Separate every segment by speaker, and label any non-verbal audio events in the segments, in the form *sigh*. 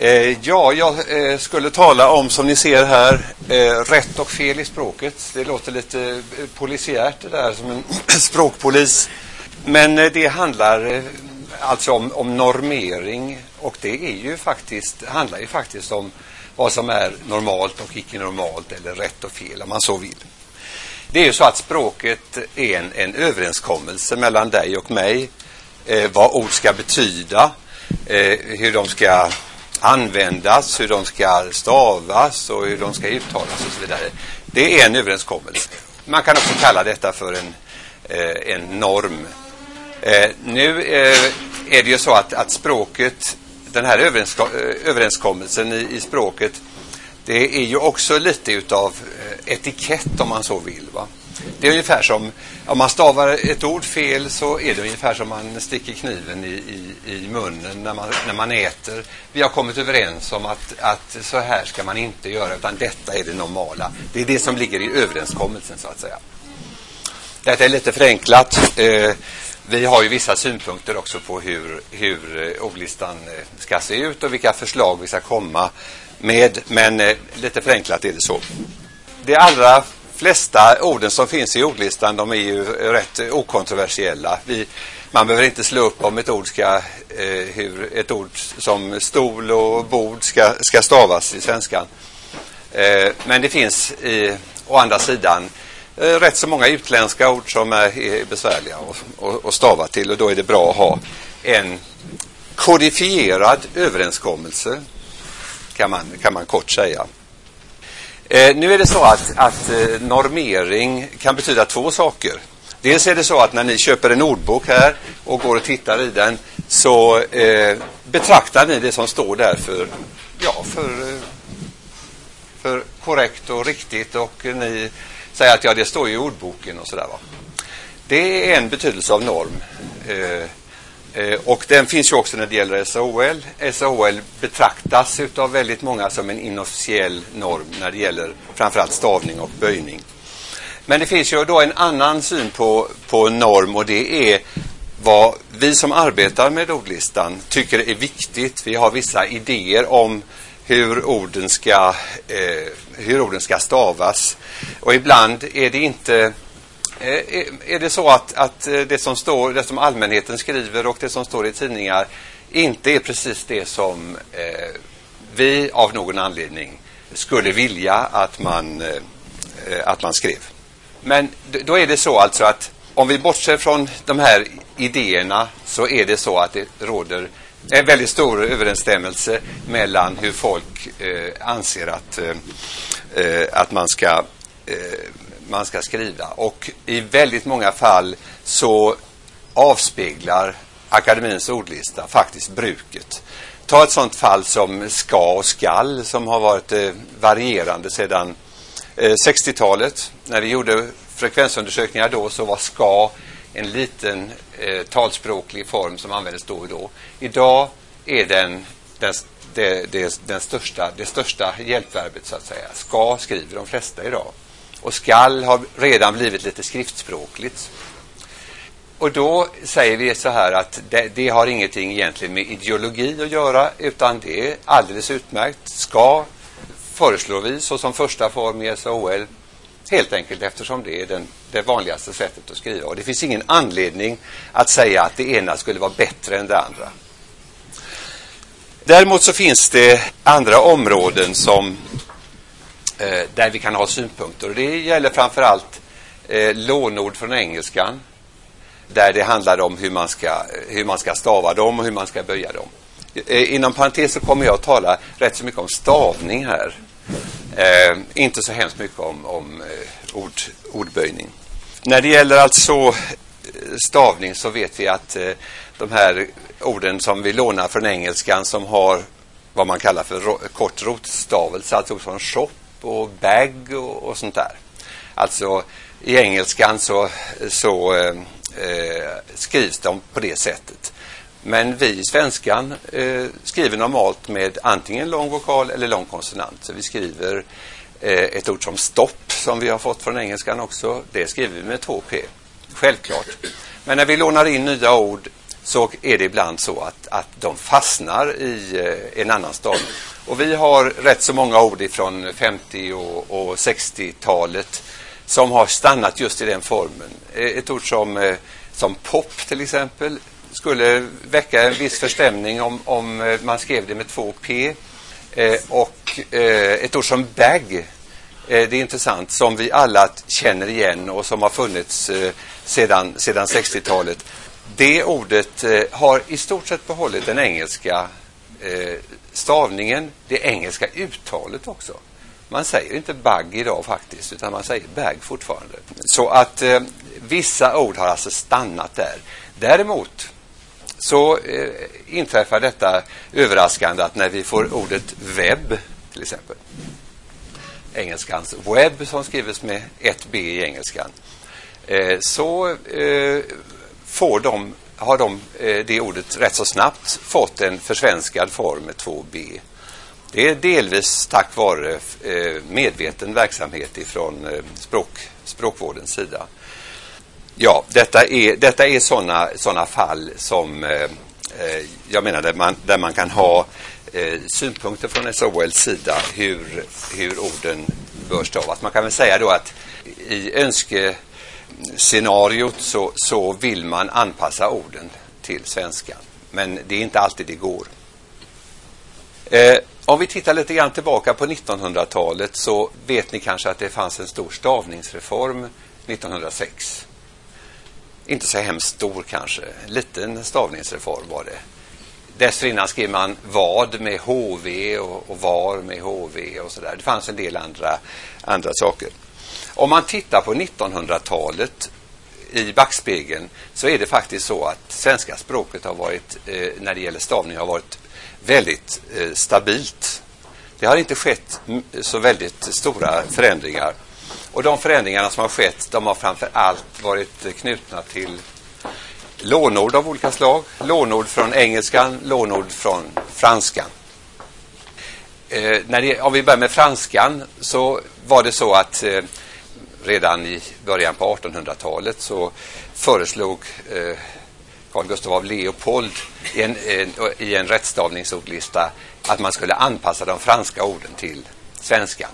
Speaker 1: Eh, ja, jag eh, skulle tala om, som ni ser här, eh, rätt och fel i språket. Det låter lite polisiärt det där, som en *clears throat* språkpolis. Men det handlar alltså om, om, normering och det är ju faktiskt, handlar ju faktiskt om vad som är normalt och icke normalt eller rätt och fel om man så vill. Det är ju så att språket är en, en överenskommelse mellan dig och mig. Eh, vad ord ska betyda, eh, hur de ska användas, hur de ska stavas och hur de ska uttalas och så vidare. Det är en överenskommelse. Man kan också kalla detta för en, eh, en norm. Eh, nu eh, är det ju så att, att språket, den här överensko eh, överenskommelsen i, i, språket, det är ju också lite utav eh, etikett om man så vill. Va? Det är ungefär som om man stavar ett ord fel så är det ungefär som man sticker kniven i, i, i munnen när man, när man äter. Vi har kommit överens om att, att så här ska man inte göra utan detta är det normala. Det är det som ligger i överenskommelsen så att säga. Detta är lite förenklat. Eh, vi har ju vissa synpunkter också på hur, hur eh, ordlistan eh, ska se ut och vilka förslag vi ska komma med. Men eh, lite förenklat är det så. Det allra flesta orden som finns i ordlistan de är ju rätt okontroversiella. Vi, man behöver inte slå upp om ett ord ska, eh, hur ett ord som stol och bord ska, ska stavas i svenskan. Eh, men det finns i, å andra sidan eh, rätt så många utländska ord som är, är besvärliga att stava till och då är det bra att ha en kodifierad överenskommelse kan man, kan man kort säga. Eh, nu är det så att, att eh, normering kan betyda två saker. Dels är det så att när ni köper en ordbok här och går och tittar i den så eh, betraktar ni det som står där för, ja, för, eh, för korrekt och riktigt och ni säger att ja, det står i ordboken och sådär. Det är en betydelse av norm. Eh, Eh, och den finns ju också när det gäller SAOL. SAOL betraktas utav väldigt många som en inofficiell norm när det gäller framförallt stavning och böjning. Men det finns ju då en annan syn på, på norm och det är vad vi som arbetar med ordlistan tycker är viktigt. Vi har vissa idéer om hur orden ska, eh, hur orden ska stavas. Och ibland är det inte Eh, är det så att, att eh, det, som står, det som allmänheten skriver och det som står i tidningar inte är precis det som eh, vi av någon anledning skulle vilja att man, eh, eh att man skrev. Men då är det så alltså att om vi bortser från de här idéerna så är det så att det råder en väldigt stor överensstämmelse mellan hur folk eh, anser att, eh, att man ska man ska skriva. Och i väldigt många fall så avspeglar akademins ordlista faktiskt bruket. Ta ett sådant fall som ska och skall som har varit eh, varierande sedan eh, 60-talet. När vi gjorde frekvensundersökningar då så var ska en liten eh, talspråklig form som användes då och då. Idag är den, den det, det, den största, det största hjälpverbet så att säga. Ska skriver de flesta idag. Och skall har redan blivit lite skriftspråkligt. Och då säger vi så här att det, det, har ingenting egentligen med ideologi att göra utan det är alldeles utmärkt. Ska föreslår vi såsom första form i SAOL helt enkelt eftersom det är den, det vanligaste sättet att skriva. Och det finns ingen anledning att säga att det ena skulle vara bättre än det andra. Däremot så finns det andra områden som eh, där vi kan ha synpunkter. Och det gäller framför allt eh, lånord från engelskan där det handlar om hur man ska, hur man ska stava dem och hur man ska böja dem. Eh, inom parentes så kommer jag att tala rätt så mycket om stavning här. Eh, inte så hemskt mycket om, om eh, ord, ordböjning. När det gäller alltså eh, stavning så vet vi att eh, de här orden som vi lånar från engelskan som har vad man kallar för ro kort rotstavelse, alltså som shop och bag och, och sånt där. Alltså i engelskan så, så eh, skrivs de på det sättet. Men vi i svenskan eh, skriver normalt med antingen lång vokal eller lång konsonant. Så vi skriver eh, ett ord som stopp som vi har fått från engelskan också. Det skriver vi med två p Självklart. Men när vi lånar in nya ord så är det ibland så att, att de fastnar i eh, en annan stad. Och vi har rätt så många ord från 50 och, och 60-talet som har stannat just i den formen. Eh, ett ord som, eh, som pop till exempel skulle väcka en viss förstämning om, om eh, man skrev det med två P. Eh, och ett ord som bag det är intressant, som vi alla känner igen och som har funnits sedan, sedan 60-talet. Det ordet eh, har i stort sett behållit den engelska eh, stavningen, det engelska uttalet också. Man säger inte bag idag faktiskt, utan man säger bag fortfarande. Så att eh, vissa ord har alltså stannat där. Däremot så eh, inträffar detta överraskande att när vi får ordet webb, till exempel, engelskans webb som skrivs med ett b i engelskan, eh, så eh, får de, har de eh, det ordet rätt så snabbt fått en försvenskad form med två B. Det är delvis tack vare eh, medveten verksamhet ifrån eh, språk, språkvårdens sida. Ja, detta är, detta är sådana såna fall som jag menar där man, där man kan ha synpunkter från SOLs sida hur, hur orden bör stavas. Man kan väl säga då att i önske scenariot så, så vill man anpassa orden till svenskan. Men det är inte alltid det går. Eh, om vi tittar lite grann tillbaka på 1900-talet så vet ni kanske att det fanns en stor stavningsreform 1906. Inte så hemskt stor kanske, en liten stavningsreform var det. Dessförinnan skrev man vad med HV och, och var med HV och sådär. Det fanns en del andra, andra saker. Om man tittar på 1900-talet i backspegeln så är det faktiskt så att svenska språket har varit, eh, när det gäller stavning, har varit väldigt eh, stabilt. Det har inte skett så väldigt stora förändringar. Och de förändringarna som har skett, de har framför allt varit knutna till lånord av olika slag. Lånord från engelskan, lånord från franskan. Eh, när det, om vi börjar med franskan så var det så att eh, redan i början på 1800-talet så föreslog eh, Carl Gustaf av Leopold i en, en, i en rättstavningsordlista att man skulle anpassa de franska orden till svenskan.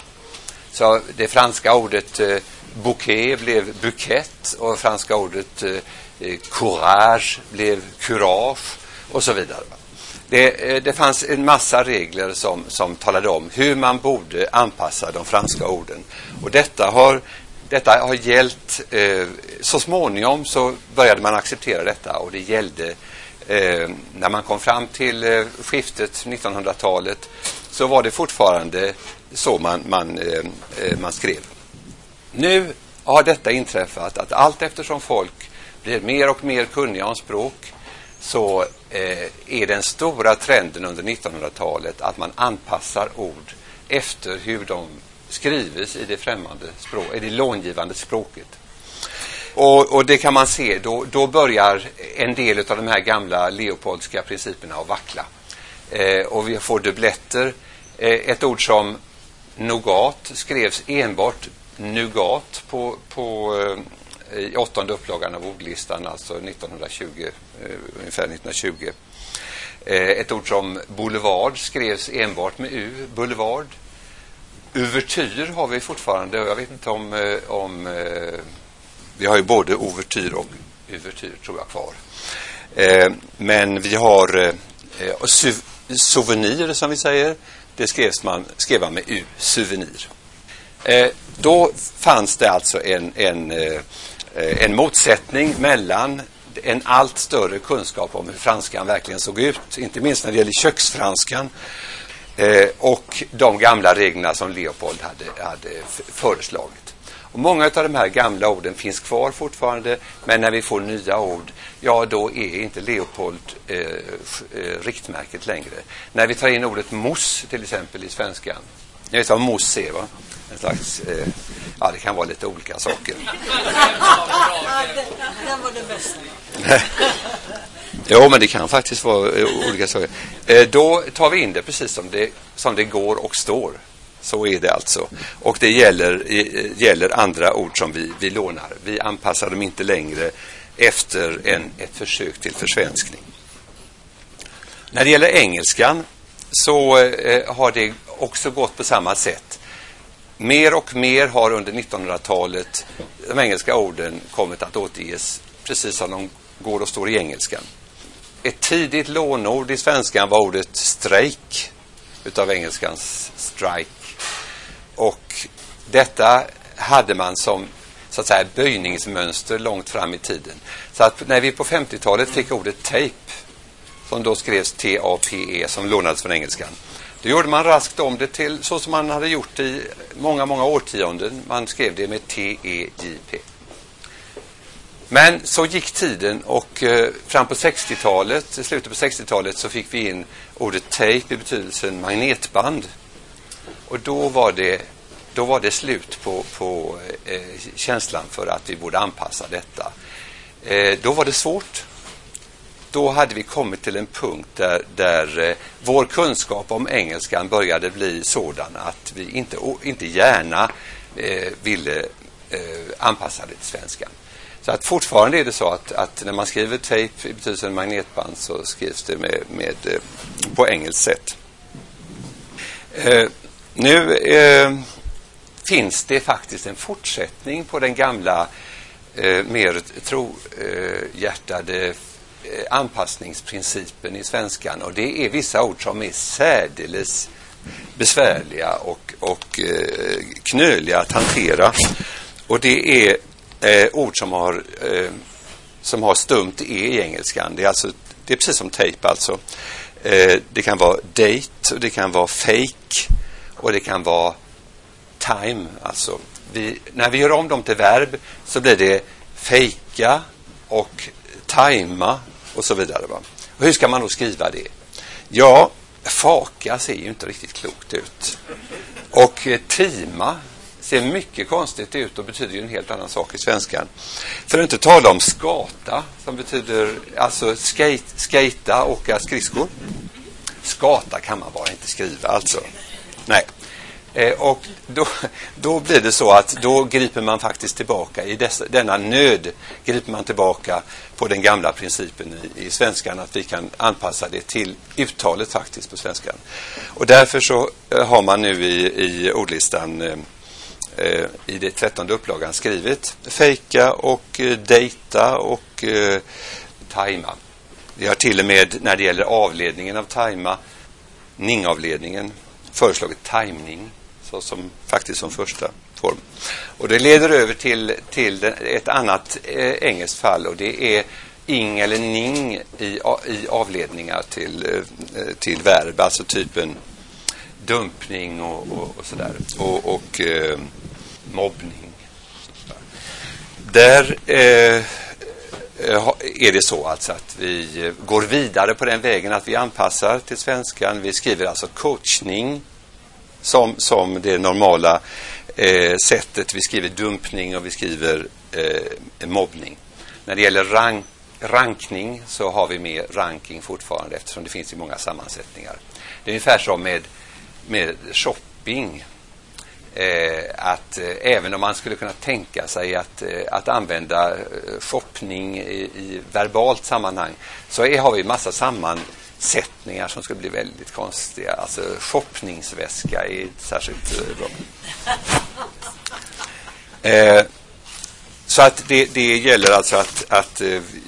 Speaker 1: Så det franska ordet eh, bouquet blev bukett och franska ordet eh, eh, courage blev courage och så vidare. Det, eh, det, fanns en massa regler som, som talade om hur man borde anpassa de franska orden. Och detta har detta har gällt, eh, så småningom så började man acceptera detta och det gällde eh, när man kom fram till eh, skiftet 1900-talet så var det fortfarande så man, man, eh, eh, man skrev. Nu har detta inträffat att allt eftersom folk blir mer och mer kunniga om språk så eh, är den stora trenden under 1900-talet att man anpassar ord efter hur de skrivs i det främmande språk, i det långivande språket. Och, och, det kan man se, då, då börjar en del av de här gamla Leopoldska principerna att vackla. Eh, och vi får dubbletter. Eh, ett ord som nougat skrevs enbart nugat på, på eh, i åttonde upplagan av ordlistan, alltså 1920, eh, ungefär 1920. Eh, ett ord som boulevard skrevs enbart med U, boulevard. Uvertyr har vi fortfarande. och Jag vet inte om... Eh, om vi har ju både ouvertyr och uvertyr, tror jag, kvar. Men vi har souvenir, som vi säger. Det skrevs man, skrev man med U, souvenir. Då fanns det alltså en, en, Eh, en motsättning mellan en allt större kunskap om hur franskan verkligen såg ut, inte minst när det gäller köksfranskan eh, och de gamla reglerna som Leopold hade, hade föreslagit. Och många av de här gamla orden finns kvar fortfarande, men när vi får nya ord, ja då är inte Leopold eh, eh riktmärket längre. När vi tar in ordet mos till exempel i svenskan, ni vet vad mos är va? En slags, eh, ja det kan vara lite olika saker. Den var den bästa. Jo, men det kan faktiskt vara eh, olika saker. Eh, då tar vi in det precis som det, som det går och står. Så är det alltså. Och det gäller, eh, gäller andra ord som vi, vi lånar. Vi anpassar dem inte längre efter en, ett försök till försvenskning. När det gäller engelskan så har det också gått på samma sätt. Mer och mer har under 1900-talet de engelska orden kommit att återges precis som de går och står i engelskan. Ett tidigt lånord i svenskan var ordet strejk utav engelskans strike. Och detta hade man som så att säga böjningsmönster långt fram i tiden. Så att när vi på 50-talet fick ordet tape, som då skrevs T-A-P-E, som lånades från engelskan, då gjorde man raskt om det till så som man hade gjort i många, många årtionden. Man skrev det med T-E-J-P. Men så gick tiden och eh, fram på 60-talet, i slutet på 60-talet, så fick vi in ordet tape i betydelsen magnetband. Och då var det, då var det slut på, på eh, känslan för att vi borde anpassa detta. Eh, då var det svårt. Då hade vi kommit till en punkt där, där eh, vår kunskap om engelskan började bli sådan att vi inte, inte gärna eh, ville eh, anpassa det till svenskan. Så att fortfarande är det så att, att när man skriver tape i betydelsen magnetband så skrivs det med, med eh, på engelskt sätt. Eh, nu eh, finns det faktiskt en fortsättning på den gamla eh, mer trohjärtade eh, Eh, anpassningsprincipen i svenskan och det är vissa ord som är särdeles besvärliga och, och eh, knöliga att hantera. Och det är eh, ord som har, eh, som har stumt e i engelskan. Det är, alltså, det är precis som tejp alltså. Eh, det kan vara date och det kan vara fake och det kan vara time. Alltså, vi, när vi gör om dem till verb så blir det fejka och tajma och så vidare. Va? Och hur ska man då skriva det? Ja, faka ser ju inte riktigt klokt ut. Och eh, tima ser mycket konstigt ut och betyder ju en helt annan sak i svenskan. För att inte tala om skata som betyder alltså skate, skata, åka skridskor. Skata kan man bara inte skriva alltså. Nej. Eh, och då, då blir det så att då griper man faktiskt tillbaka i dessa, denna nöd griper man tillbaka på den gamla principen i, i svenskan att vi kan anpassa det till uttalet faktiskt på svenskan. Och därför så eh, har man nu i, i ordlistan eh, eh, i det trettonde upplagan skrivit fejka och eh, dejta och eh, tajma. Vi har till och med när det gäller avledningen av tajma, ningavledningen, föreslagit tajmning alltså som, faktiskt som första form. Och det leder över till, till ett annat eh, engelskt fall och det är ing eller ning i, i avledningar till, eh, eh, till verb, alltså typen dumpning och, och, och sådär. Och, och eh, mobbning. Där eh, är det så alltså att vi går vidare på den vägen att vi anpassar till svenskan. Vi skriver alltså coachning som, som det normala eh, sättet. Vi skriver dumpning och vi skriver eh, mobbning. När det gäller rank, rankning så har vi med ranking fortfarande eftersom det finns i många sammansättningar. Det är ungefär som med, med shopping. Eh, att eh, även om man skulle kunna tänka sig att, eh, att använda eh, shoppning i, i verbalt sammanhang så är, har vi massa sammansättningar som skulle bli väldigt konstiga. Alltså shoppningsväska är särskilt eh, bra. *laughs* Eh, så att det, det gäller alltså att, att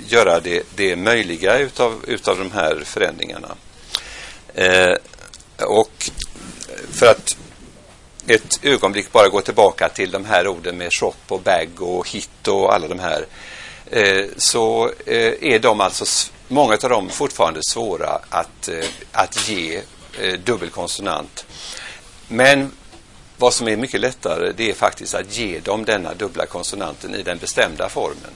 Speaker 1: göra det, det möjliga utav, utav de här förändringarna. och för att ett ögonblick bara gå tillbaka till de här orden med shop och bag och hit och alla de här eh, så eh, är de alltså, många av dem fortfarande svåra att, eh, att ge eh, dubbelkonsonant. Men vad som är mycket lättare det är faktiskt att ge dem denna dubbla konsonanten i den bestämda formen.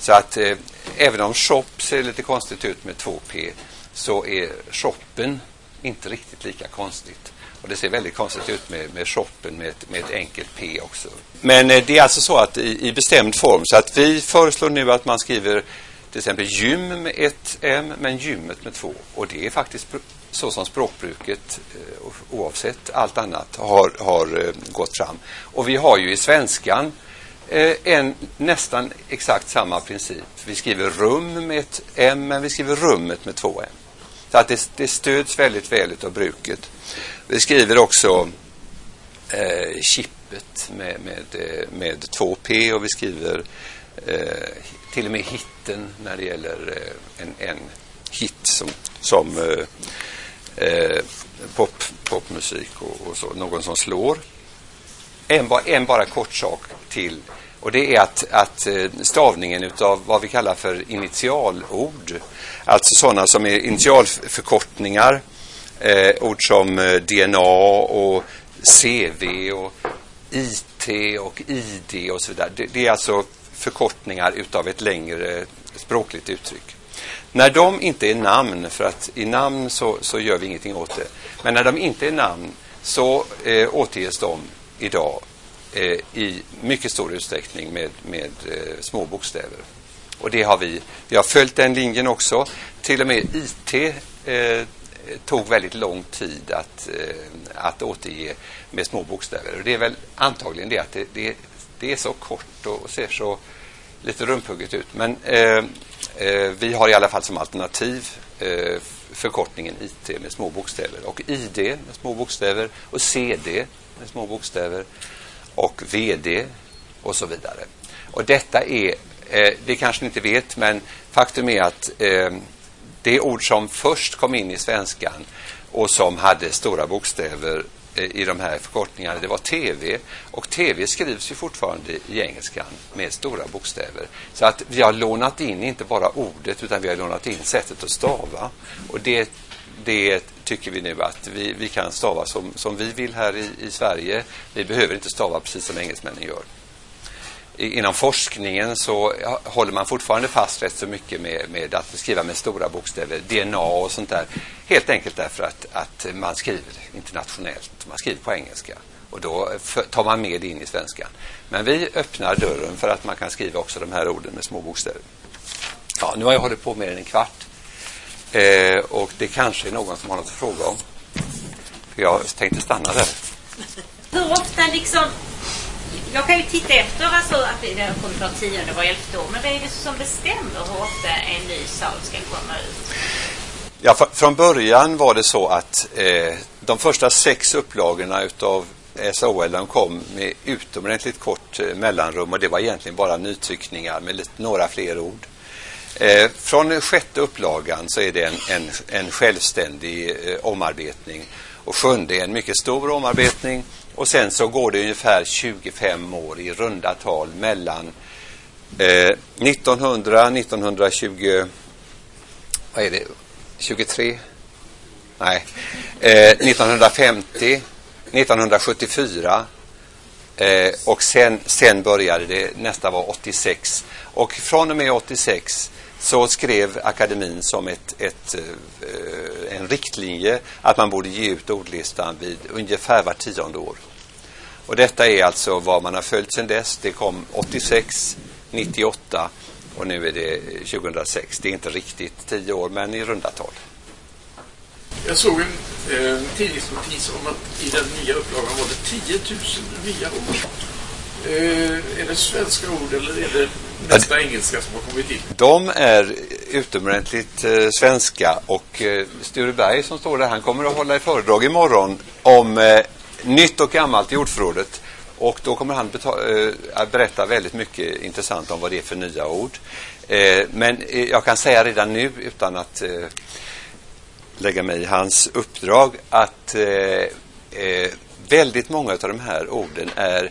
Speaker 1: Så att eh, även om shop ser lite konstigt ut med två p så är shoppen inte riktigt lika konstigt. Och det ser väldigt konstigt ut med, med shoppen med ett, med ett enkelt P också. Men eh, det är alltså så att i, i, bestämd form. Så att vi föreslår nu att man skriver till exempel gym med ett M men gymmet med två. Och det är faktiskt så som språkbruket eh, oavsett allt annat har, har eh, gått fram. Och vi har ju i svenskan eh, en nästan exakt samma princip. Vi skriver rum med ett M, men vi skriver rummet med två M. Så att det, det stöds väldigt väl av bruket. Vi skriver också eh, chippet med, med, med två P och vi skriver eh, till och med hitten när det gäller eh, en, en hit som, som eh, eh, pop, popmusik och, och, så, någon som slår. En, en bara kort sak till och det är att, att eh, stavningen utav vad vi kallar för initialord, alltså sådana som är initialförkortningar, eh, ord som eh, DNA och CV och IT och ID och så vidare. Det, det är alltså förkortningar utav ett längre eh, språkligt uttryck. När de inte är namn, för att i namn så, så gör vi ingenting åt det, men när de inte är namn så eh, återges de idag eh, i mycket stor utsträckning med, med eh, små bokstäver. Och det har vi, vi har följt den linjen också. Till och med IT eh, tog väldigt lång tid att, eh, att återge med små bokstäver. Och det är väl antagligen det att det, det, det är så kort och ser så lite rumphugget ut. Men eh, eh, vi har i alla fall som alternativ eh, förkortningen IT med små bokstäver och ID med små bokstäver och CD med små bokstäver och VD och så vidare. Och detta är, eh, det kanske ni inte vet, men faktum är att eh, det ord som först kom in i svenskan och som hade stora bokstäver Eh, i de här förkortningarna, det var TV. Och TV skrivs ju fortfarande i engelskan med stora bokstäver. Så att vi har lånat in inte bara ordet utan vi har lånat in sättet att stava. Och det det tycker vi nu att vi, vi kan stava som, som vi vill här i, i Sverige. Vi behöver inte stava precis som engelsmännen gör. Inom forskningen så håller man fortfarande fast rätt så mycket med, med att skriva med stora bokstäver, DNA och sånt där. Helt enkelt därför att, att man skriver internationellt, man skriver på engelska. Och då tar man med det in i svenskan. Men vi öppnar dörren för att man kan skriva också de här orden med små bokstäver. Ja, nu har jag hållit på mer än en kvart. Eh, och det kanske är någon som har något att fråga om. För jag tänkte stanna där.
Speaker 2: Hur ofta liksom... Jag kan ju titta efter alltså att det har kommit var tionde, var elfte år. Men vad är det som bestämmer hur ofta en ny sal ska komma ut?
Speaker 1: Ja, för, från början var det så att eh, de första sex upplagorna utav SAOL de kom med utomordentligt kort eh, mellanrum och det var egentligen bara nytryckningar med lite, några fler ord. Eh, från sjätte upplagan så är det en, en, en självständig eh, omarbetning och sjunde är en mycket stor omarbetning och sen så går det ungefär 25 år i runda tal mellan eh, 1900, 1920, vad är det, 23? Nej, eh, 1950, 1974 eh, och sen, sen började det, nästa var 86 och från och med 86 så skrev akademin som ett, ett, eh, en riktlinje att man borde ge ut ordlistan vid ungefär var tionde år. Och detta är alltså vad man har följt sedan dess. Det kom 86, 98 och nu är det 2006. Det är inte riktigt tio år, men i runda tal.
Speaker 3: Jag såg en eh, tidningsnotis om att i den nya upplagan var det 10 000 nya ord. Eh, är det svenska ord eller är det nästa engelska som har kommit in?
Speaker 1: De är utomordentligt eh, svenska och eh, Sture Berg som står där, han kommer att hålla ett föredrag imorgon om eh, nytt och gammalt i ordförrådet. Och då kommer han eh, berätta väldigt mycket intressant om vad det är för nya ord. Eh, men eh, jag kan säga redan nu utan att eh, lägga mig i hans uppdrag att eh, väldigt många av de här orden är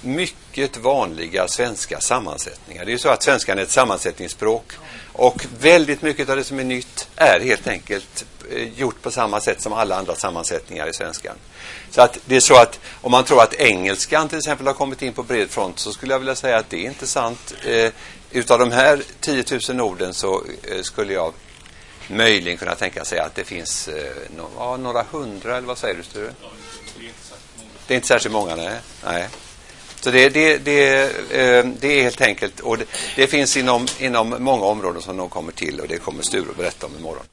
Speaker 1: mycket vanliga svenska sammansättningar. Det är ju så att svenskan är ett sammansättningsspråk och väldigt mycket av det som är nytt är helt enkelt gjort på samma sätt som alla andra sammansättningar i svenskan. Så att det är så att om man tror att engelskan till exempel har kommit in på bred front så skulle jag vilja säga att det är inte sant. Eh, utav de här 10 000 orden så eh, skulle jag möjligen kunna tänka sig att det finns eh, no, ja, några hundra, eller vad säger du Sture? Det är inte särskilt många, nej. nej. Så det, det, det, eh, det är helt enkelt, och det, det finns inom, inom många områden som de kommer till och det kommer Sture att berätta om imorgon.